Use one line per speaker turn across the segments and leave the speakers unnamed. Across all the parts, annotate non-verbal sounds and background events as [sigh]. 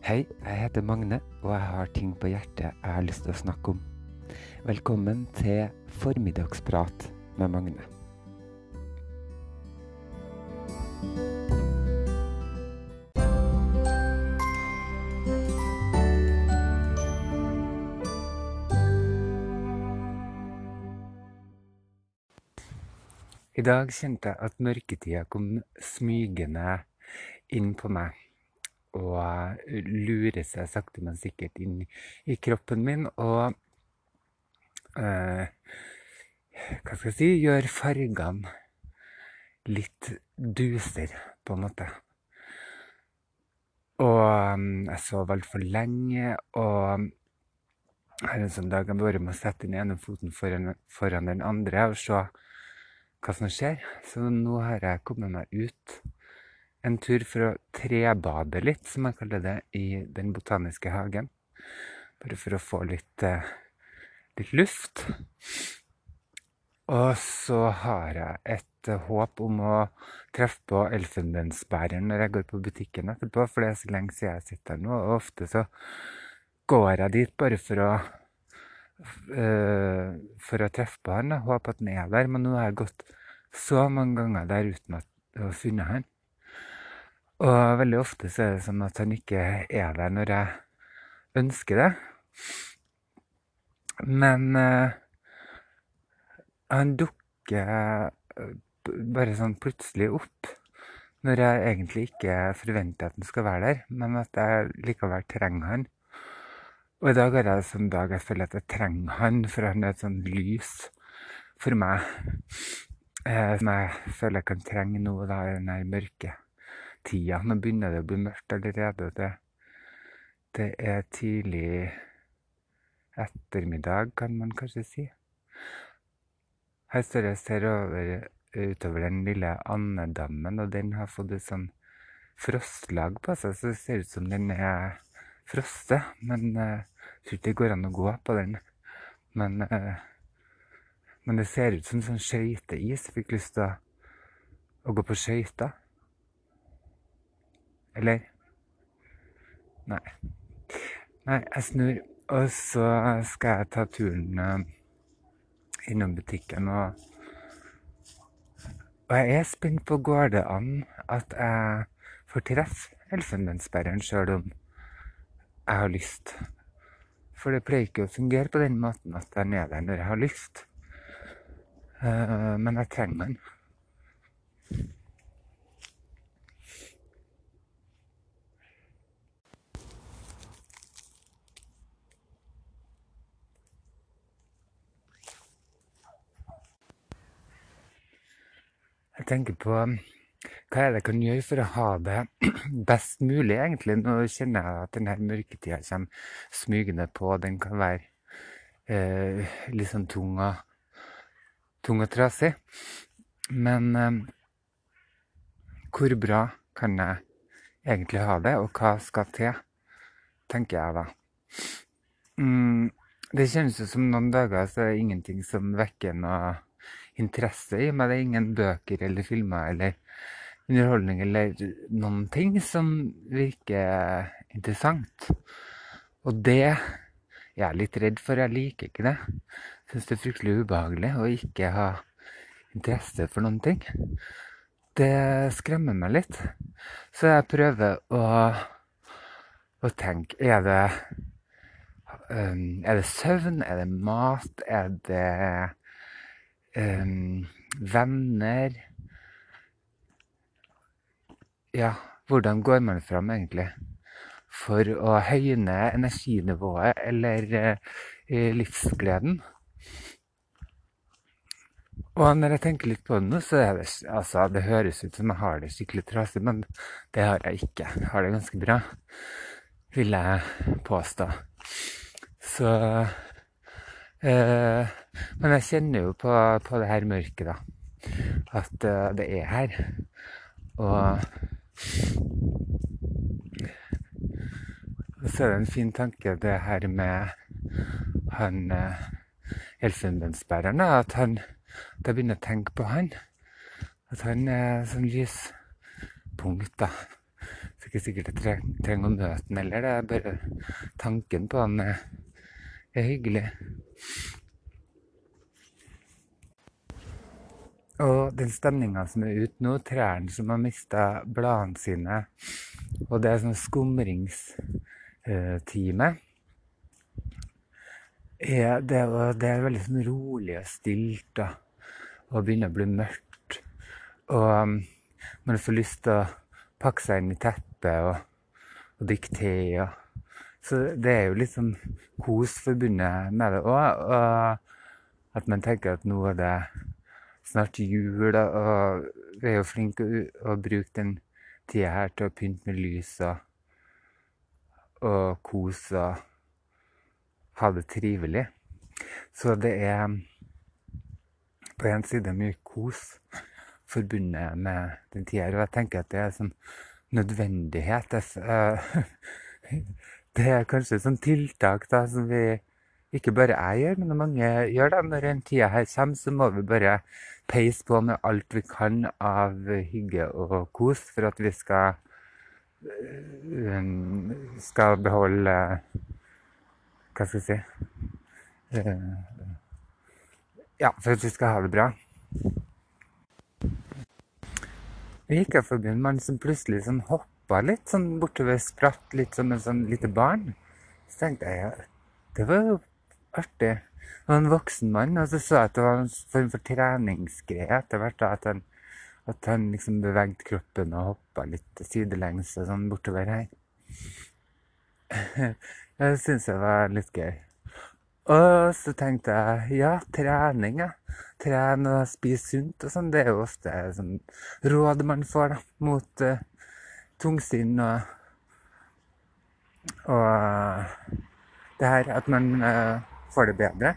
Hei, jeg heter Magne, og jeg har ting på hjertet jeg har lyst til å snakke om. Velkommen til Formiddagsprat med Magne. I dag kjente jeg at mørketida kom smygende inn på meg og lurer seg sakte, men sikkert inn i kroppen min og eh, Hva skal jeg si gjør fargene litt duser, på en måte. Og mm, jeg sov altfor lenge, og her er en sånn dag jeg bare må sette den ene foten foran, foran den andre og se hva som skjer. Så nå har jeg kommet meg ut en tur for å trebade litt, som jeg kaller det, i Den botaniske hagen. Bare for å få litt, eh, litt luft. Og så har jeg et eh, håp om å treffe på elfenbensbæreren når jeg går på butikken etterpå, for det er så lenge siden jeg sitter her nå. Og ofte så går jeg dit bare for å øh, for å treffe på han. Jeg håper at han er der. Men nå har jeg gått så mange ganger der uten at har funnet han. Og veldig ofte så er det sånn at han ikke er der når jeg ønsker det. Men uh, han dukker bare sånn plutselig opp når jeg egentlig ikke forventer at han skal være der, men at jeg likevel trenger han. Og i dag har jeg en sånn dag jeg føler at jeg trenger han, for han er et sånn lys for meg. Eh, som jeg føler jeg kan trenge nå da, i den mørke tida. Nå begynner det å bli mørkt allerede. Det, det er tidlig ettermiddag, kan man kanskje si. Her står jeg og ser over, utover den lille andedammen, og den har fått et sånn frostlag på seg, så det ser ut som den er frosset. Men uh, jeg tror ikke det går an å gå på den. Men, uh, men det ser ut som sånn skøyteis. Fikk lyst til å, å gå på skøyter. Eller? Nei. Nei, jeg snur, og så skal jeg ta turen uh, innom butikken og Og jeg er spent på går det an at jeg får treffe elfenbensbæreren sjøl om jeg har lyst. For det pleier ikke å fungere på den måten at jeg er der når jeg har lyst. Uh, men jeg trenger den. Tenker på hva er det jeg kan gjøre for å ha det [clears throat] best mulig, egentlig. Nå kjenner jeg at denne mørketida kommer smygende på. Den kan være eh, litt sånn tung og, tung og trasig. Men eh, hvor bra kan jeg egentlig ha det, og hva skal til, tenker jeg da. Mm, det kjennes jo som noen dager så er det ingenting som vekker noe interesse i meg. Det er ingen bøker eller filmer eller underholdning eller noen ting som virker interessant. Og det jeg er litt redd for. Jeg liker ikke det. Syns det er fryktelig ubehagelig å ikke ha interesse for noen ting. Det skremmer meg litt. Så jeg prøver å, å tenke Er det um, Er det søvn? Er det mat? Er det um, venner Ja, hvordan går man fram, egentlig? For å høyne energinivået eller uh, livsgleden. Og når jeg tenker litt på det nå, så er det altså, det høres ut som jeg har det skikkelig trasig, men det har jeg ikke. Jeg har det ganske bra, vil jeg påstå. Så eh, Men jeg kjenner jo på, på, det her mørket, da. At uh, det er her. Og, så er det en fin tanke, det her med han uh, elfenbensbæreren, at han jeg begynner å tenke på han. At han er sånn lyspunkt, da. Så er ikke sikkert jeg trenger å møte han heller. Det er bare tanken på han er, er hyggelig. Og den stemninga som er ute nå, trærne som har mista bladene sine, og det er sånn skumringstime det, det, er veldig sånn rolig og stilt, da. Og begynner å bli mørkt. Og um, man får lyst til å pakke seg inn i teppet og, og drikke te. Og, så det er jo litt sånn kos forbundet med det òg. Og at man tenker at nå er det snart jul, og vi er jo flinke å, å bruke den tida her til å pynte med lys og, og kose og ha det trivelig. Så det er på en side mye kos forbundet med den tida her. Og jeg tenker at det er en sånn nødvendighet. [laughs] Det er kanskje et sånt tiltak da, som vi ikke bare jeg gjør, men mange gjør. da. Når den tida her kommer, så må vi bare peise på med alt vi kan av hygge og kos for at vi skal øh, skal beholde Hva skal jeg si øh, Ja, for at vi skal ha det bra. Vi gikk forbi en mann som plutselig sånn hoppa litt sånn bortover, spratt litt som en sånn lite barn. Så tenkte jeg ja, det var jo artig. Var en voksen mann, og så så jeg at det var en form for treningsgreie etter hvert. At han, at han liksom bevegde kroppen og hoppa litt sidelengs og sånn bortover her. [laughs] Det syns jeg var litt gøy. Og så tenkte jeg ja, trening, ja. Trene og spise sunt og sånn. Det er jo ofte sånn råd man får da, mot uh, tungsinn og Og det her at man uh, får det bedre.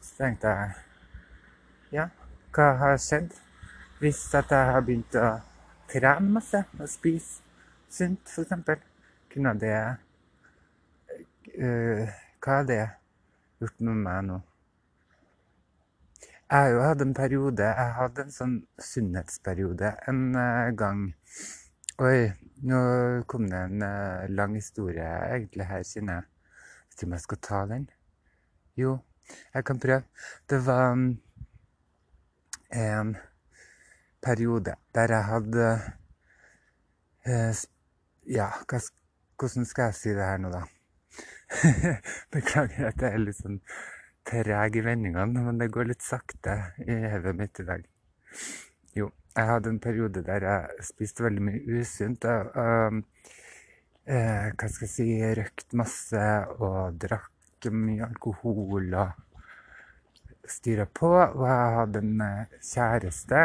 Så tenkte jeg ja, hva har skjedd? Hvis at jeg har begynt å trene masse og spise sunt, f.eks., kunne det uh, hva har det gjort med meg nå? Jeg har jo hatt en periode Jeg hadde en sånn sunnhetsperiode en uh, gang. Oi, nå kom det en uh, lang historie egentlig her, kjenner jeg. Ikke om jeg skal ta den. Jo, jeg kan prøve. Det var um, en periode der jeg hadde Ja, hva, hvordan skal jeg si det her nå, da? [laughs] Beklager at jeg er litt sånn treg i vendingene, men det går litt sakte i hodet mitt i dag. Jo, jeg hadde en periode der jeg spiste veldig mye usunt. Og, eh, hva skal jeg si Røkt masse og drakk mye alkohol og styra på. Og jeg hadde en eh, kjæreste.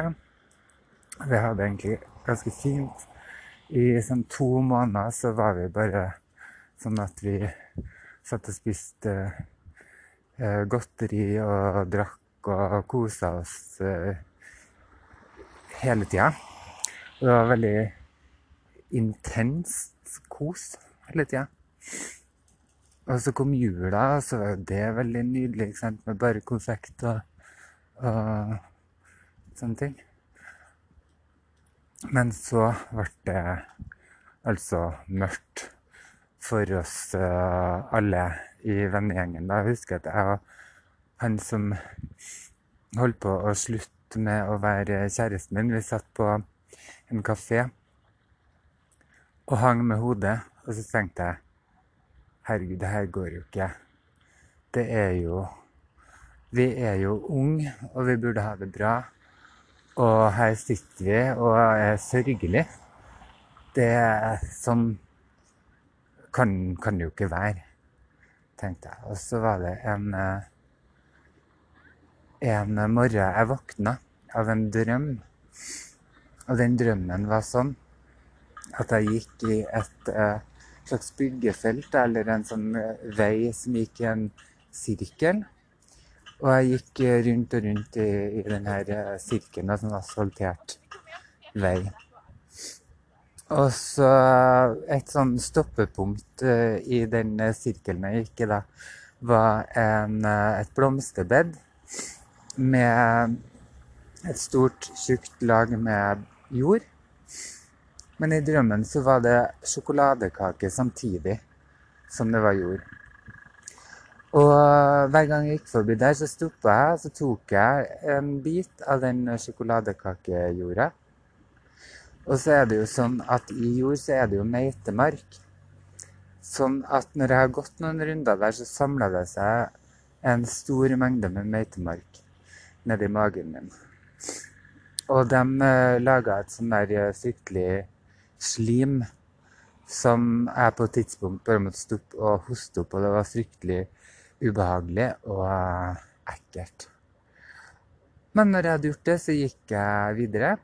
Vi hadde egentlig ganske fint. I sånn to måneder så var vi bare sånn at vi Satt og spiste eh, godteri og drakk og kosa oss eh, hele tida. Det var veldig intenst kos hele tida. Og så kom jula, og så var det veldig nydelig ikke sant? med bare konfekt og, og sånne ting. Men så ble det altså mørkt for oss uh, alle i vennegjengen. Da husker at jeg og han som holdt på å slutte med å være kjæresten min, vi satt på en kafé og hang med hodet. Og så tenkte jeg herregud, det her går jo ikke. Det er jo Vi er jo unge, og vi burde ha det bra. Og her sitter vi og er sørgelig. Det er sånn kan, kan det jo ikke være, tenkte jeg. Og så var det en, eh, en morgen jeg våkna av en drøm. Og den drømmen var sånn at jeg gikk i et uh, slags byggefelt, eller en sånn uh, vei som gikk i en sirkel. Og jeg gikk rundt og rundt i, i denne sirkelen, en sånn asfaltert vei. Og så et sånn stoppepunkt uh, i den uh, sirkelen jeg gikk i da, var en, uh, et blomsterbed med et stort, tjukt lag med jord. Men i drømmen så var det sjokoladekake samtidig som det var jord. Og hver gang jeg gikk forbi der, så stoppa jeg, så tok jeg en bit av den sjokoladekakejorda. Og så er det jo sånn at i jord så er det jo meitemark. Sånn at når jeg har gått noen runder der, så samler det seg en stor mengde med meitemark nedi magen min. Og de uh, laga et sånn der uh, fryktelig slim som jeg på et tidspunkt bare måtte stoppe og hoste opp, og det var fryktelig ubehagelig og uh, ekkelt. Men når jeg hadde gjort det, så gikk jeg videre.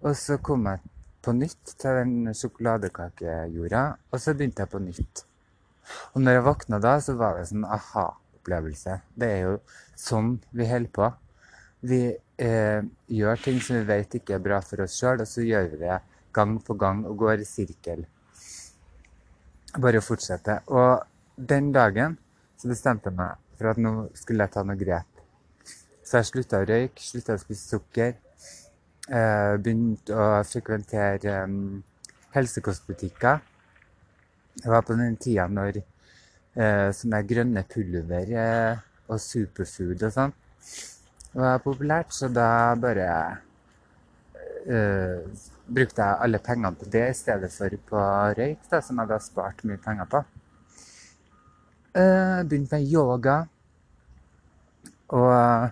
Og så kom jeg på nytt til den sjokoladekakejorda, og så begynte jeg på nytt. Og når jeg våkna da, så var det sånn aha-opplevelse. Det er jo sånn vi holder på. Vi eh, gjør ting som vi vet ikke er bra for oss sjøl, og så gjør vi det gang på gang og går i sirkel. Bare å fortsette. Og den dagen så bestemte jeg meg for at nå skulle jeg ta noe grep. Så jeg slutta å røyke, slutta å spise sukker eh, begynte å frekventere um, helsekostbutikker. Det var på den tida når eh, sånne grønne pulver eh, og superfood og sånn var populært, så da bare eh, brukte jeg alle pengene på det i stedet for på røyk, da, som jeg hadde spart mye penger på. Eh, begynte med yoga. Og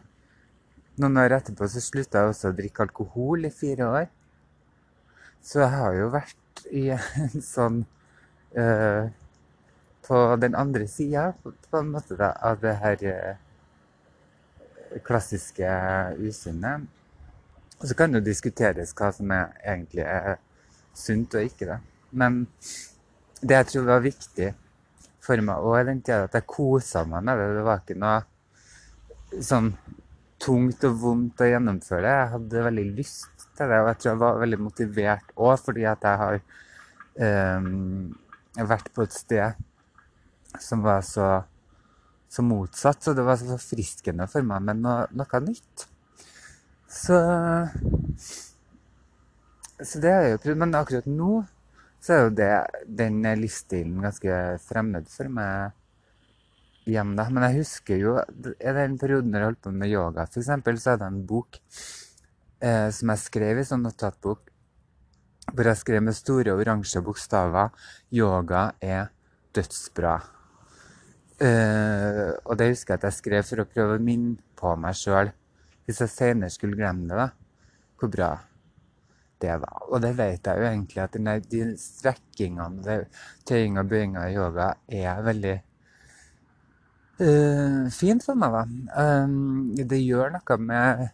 noen år etterpå så slutta jeg også å drikke alkohol i fire år. Så jeg har jo vært i en sånn uh, På den andre sida, på, en måte, da, av det her uh, klassiske usunne. Og så kan det jo diskuteres hva som er, egentlig er sunt og ikke, da. Men det jeg tror var viktig for meg òg den tida, at jeg kosa meg med det. Det var ikke noe sånn tungt og vondt å gjennomføre det. Jeg hadde veldig lyst til det, og jeg tror jeg var veldig motivert òg fordi at jeg har um, vært på et sted som var så, så, motsatt. Så det var så forfriskende for meg med noe, noe nytt. Så, så det har jeg jo prøvd. Men akkurat nå så er jo det, den livsstilen ganske fremmed for meg hjem, da. Men jeg husker jo i den perioden jeg holdt på med yoga, eksempel, så hadde jeg en bok eh, som jeg skrev i sånn notatbok, hvor jeg skrev med store oransje bokstaver 'Yoga er dødsbra'. Eh, og det husker jeg at jeg skrev for å prøve å minne på meg sjøl, hvis jeg senere skulle glemme det, da, hvor bra det var. Og det vet jeg jo egentlig, at de strekkingene, tøying og bøying av yoga er veldig uh, fint for meg, da. Um, det gjør noe med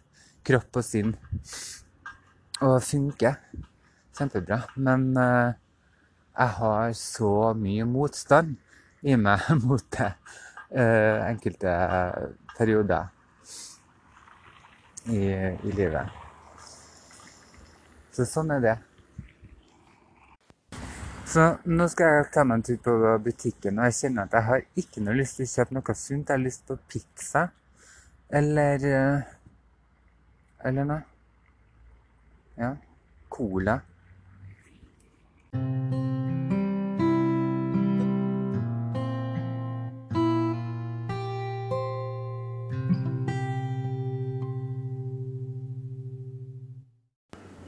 kropp og sinn. Og funker kjempebra. Men uh, jeg har så mye motstand i meg [laughs] mot det uh, enkelte perioder i, i livet. Så sånn er det. Så nå skal jeg ta meg en tur på butikken, og jeg kjenner at jeg har ikke noe lyst til å kjøpe noe sunt. Jeg har lyst på pizza eller eh, Eller noe. Ja. Cola.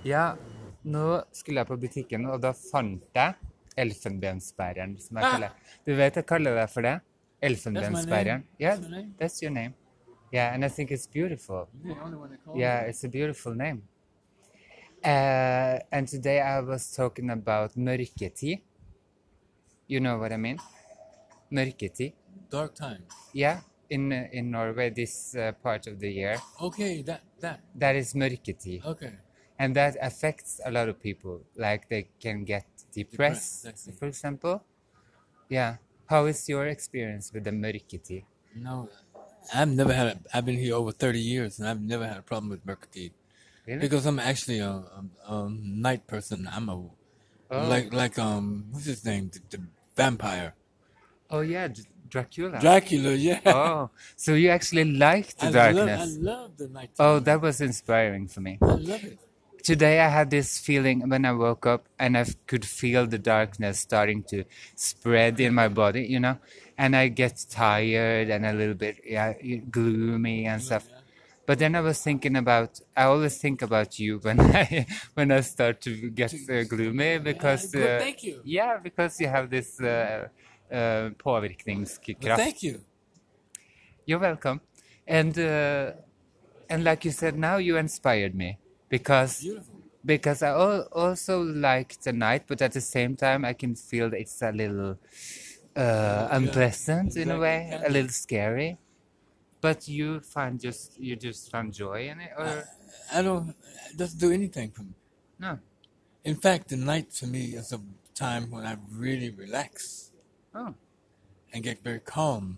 Ja, nå skulle jeg på butikken, og da fant jeg elfenbensbæreren, som jeg ah. kaller Du vet jeg kaller det for det? Elfenbensbæreren. Yeah, that's your name. Yeah, and I think it's beautiful. Yeah, it's a beautiful name. Uh, and today I was talking about mørketid. You know what I mean? Mørketid.
Dark time.
Yeah, in in Norway this uh, part of the year.
Okay, that that.
That is mørketid.
Okay.
And that affects a lot of people. Like they can get depressed, for example. Yeah. How is your experience with the mørketid?
No, I've never had. A, I've been here over thirty years, and I've never had a problem with mørketid.
Really?
Because I'm actually a, a, a night person. I'm a oh. like like um what's his name the, the vampire.
Oh yeah, D Dracula.
Dracula, yeah.
Oh, so you actually like the
I
darkness?
Love, I love the night.
Oh, that was inspiring for me.
I love it.
Today I had this feeling when I woke up and I could feel the darkness starting to spread in my body, you know, and I get tired and a little bit yeah gloomy and stuff. But then I was thinking about I always think about you when [laughs] I when I start to get uh, gloomy because uh,
thank you.
yeah because you have this uh, uh,
Well, thank you.
You're welcome. And uh, and like you said, now you inspired me because
Beautiful.
because I also like the night, but at the same time I can feel it's a little uh, unpleasant in a way, a little scary. But you find just you just find joy in it, or
I don't. It doesn't do anything for me.
no?
In fact, the night for me is a time when I really relax
Oh,
and get very calm.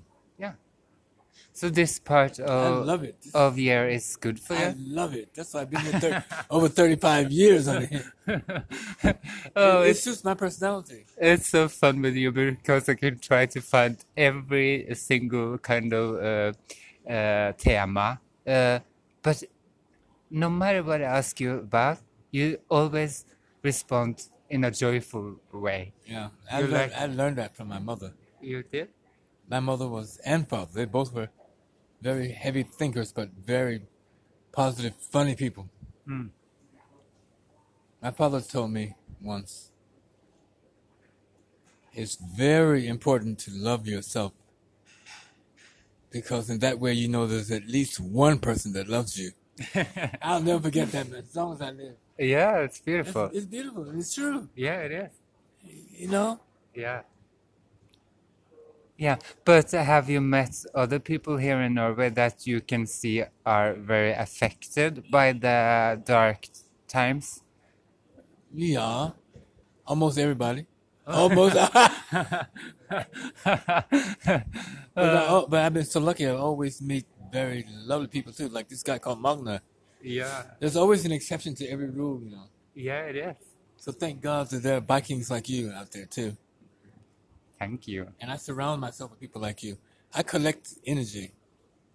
So this part
I
of
love it.
Of year is good for you.
I love it. That's why I've been here thir- [laughs] over 35 years on it. [laughs]
oh,
it
it's
just my personality.
It's so fun with you because I can try to find every single kind of uh, uh, tema. Uh, but no matter what I ask you about, you always respond in a joyful way.
Yeah, I learned,
like-
I learned that from my mother.
You did?
My mother was and father. They both were very heavy thinkers, but very positive, funny people.
Mm.
My father told me once it's very important to love yourself because in that way you know there's at least one person that loves you. [laughs] I'll never forget that, man, as long as I live.
Yeah, it's
It's,
beautiful.
it's beautiful. It's true.
Yeah, it is.
You know?
Yeah. Yeah, but have you met other people here in Norway that you can see are very affected by the dark times?
Yeah. Almost everybody. Oh. Almost. [laughs] but, I, oh, but I've been so lucky. I always meet very lovely people too, like this guy called Magna.
Yeah,
There's always an exception to every rule, you know.
yeah, it is.
So thank God that there are Vikings like you out there too.
Thank you.
And I surround myself with people like you. I collect energy.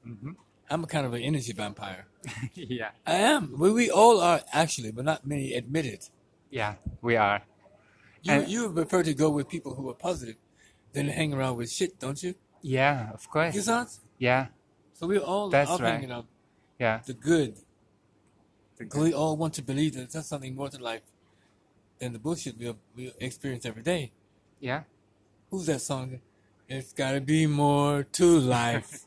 Mm-hmm. I'm a kind of an energy vampire. [laughs]
yeah,
I am. We, we all are actually, but not many admit it.
yeah, we are.
You
And-
you prefer to go with people who are positive than to hang around with shit, don't you?
Yeah, of course.
You not?
Yeah,
So we all
That's
are
right.
hanging
yeah,
the good.
The
Because we all want to believe that there's something more to life than the bullshit we, we experience every day.
yeah.
Who's that song? It's gotta be more to life.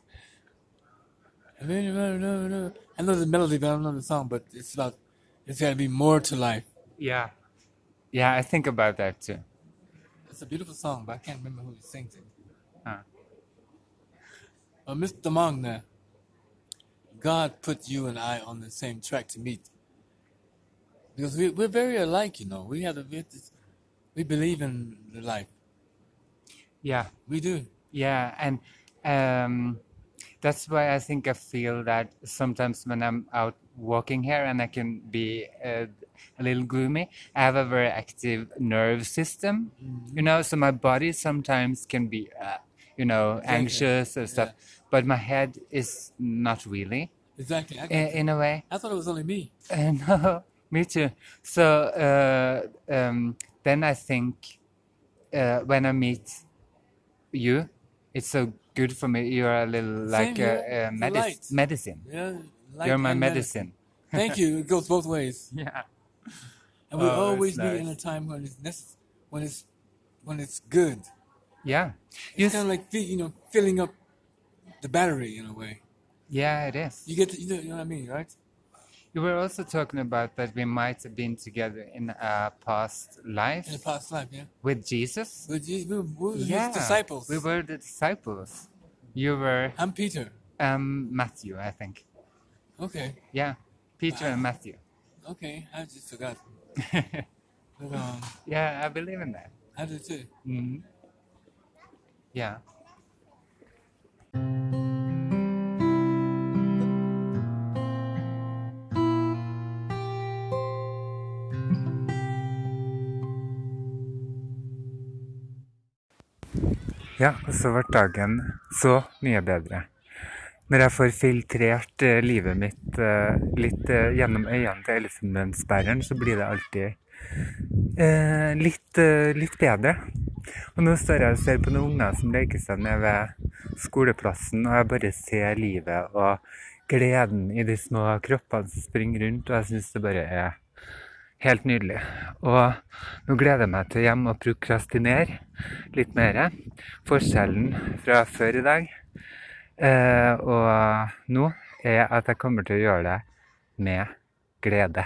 [laughs] I know the melody, but I don't know the song. But it's about it's gotta be more to life.
Yeah, yeah. I think about that too.
It's a beautiful song, but I can't remember who sings it.
Huh.
Uh, Mr. Magna, God put you and I on the same track to meet. Because we, we're very alike, you know. We have a we, we believe in the life.
Yeah,
We do.
yeah, and um, that's why I think I feel that sometimes when I'm out walking here and I can be uh, a little gloomy, I have a very active nerve system. You know, so my body sometimes can be, uh, you know, anxious and stuff, but my head is not really.
Exactly.
In, in a way.
I thought it was only me. [laughs]
Uh, no, me too. So uh, um, then I think uh, when I meet you, it's so good for me. You're a little like a, a
The
medic- medicine.
Yeah.
You're my medicine.
Thank you. It goes both ways. [laughs]
Yeah.
And we
Oh,
always
it's
meet in a time when it's necess- when it's when it's good.
Yeah.
It's
You
kind of like you know filling up the battery in a way.
yeah, it is.
You get to, you know, you know what I mean, right?
You were also talking about that we might have been together in a past life
In the past life, yeah.
with Jesus.
With you, we, we were
Yeah,
his disciples.
we were the disciples. You were
I'm Peter.
um, Matthew, I think.
Okay,
Yeah, Peter and Matthew.
okay. I just forgot. [laughs] But, um,
yeah, I believe in that.
I do too.
Mhm. Yeah. Ja, og så ble dagen så mye bedre. Når jeg får filtrert eh, livet mitt eh, litt eh, gjennom øynene til elfenbensbæreren, så blir det alltid litt, litt bedre. Og nå står jeg og ser på noen unger som leker seg ned ved skoleplassen, og jeg bare ser livet og gleden i de små kroppene som springer rundt, og jeg syns det bare er helt nydelig. Og nå gleder jeg meg til hjem og prokrastinere litt mer. Forskjellen fra før i dag eh, og nå er at jeg kommer til å gjøre det med glede.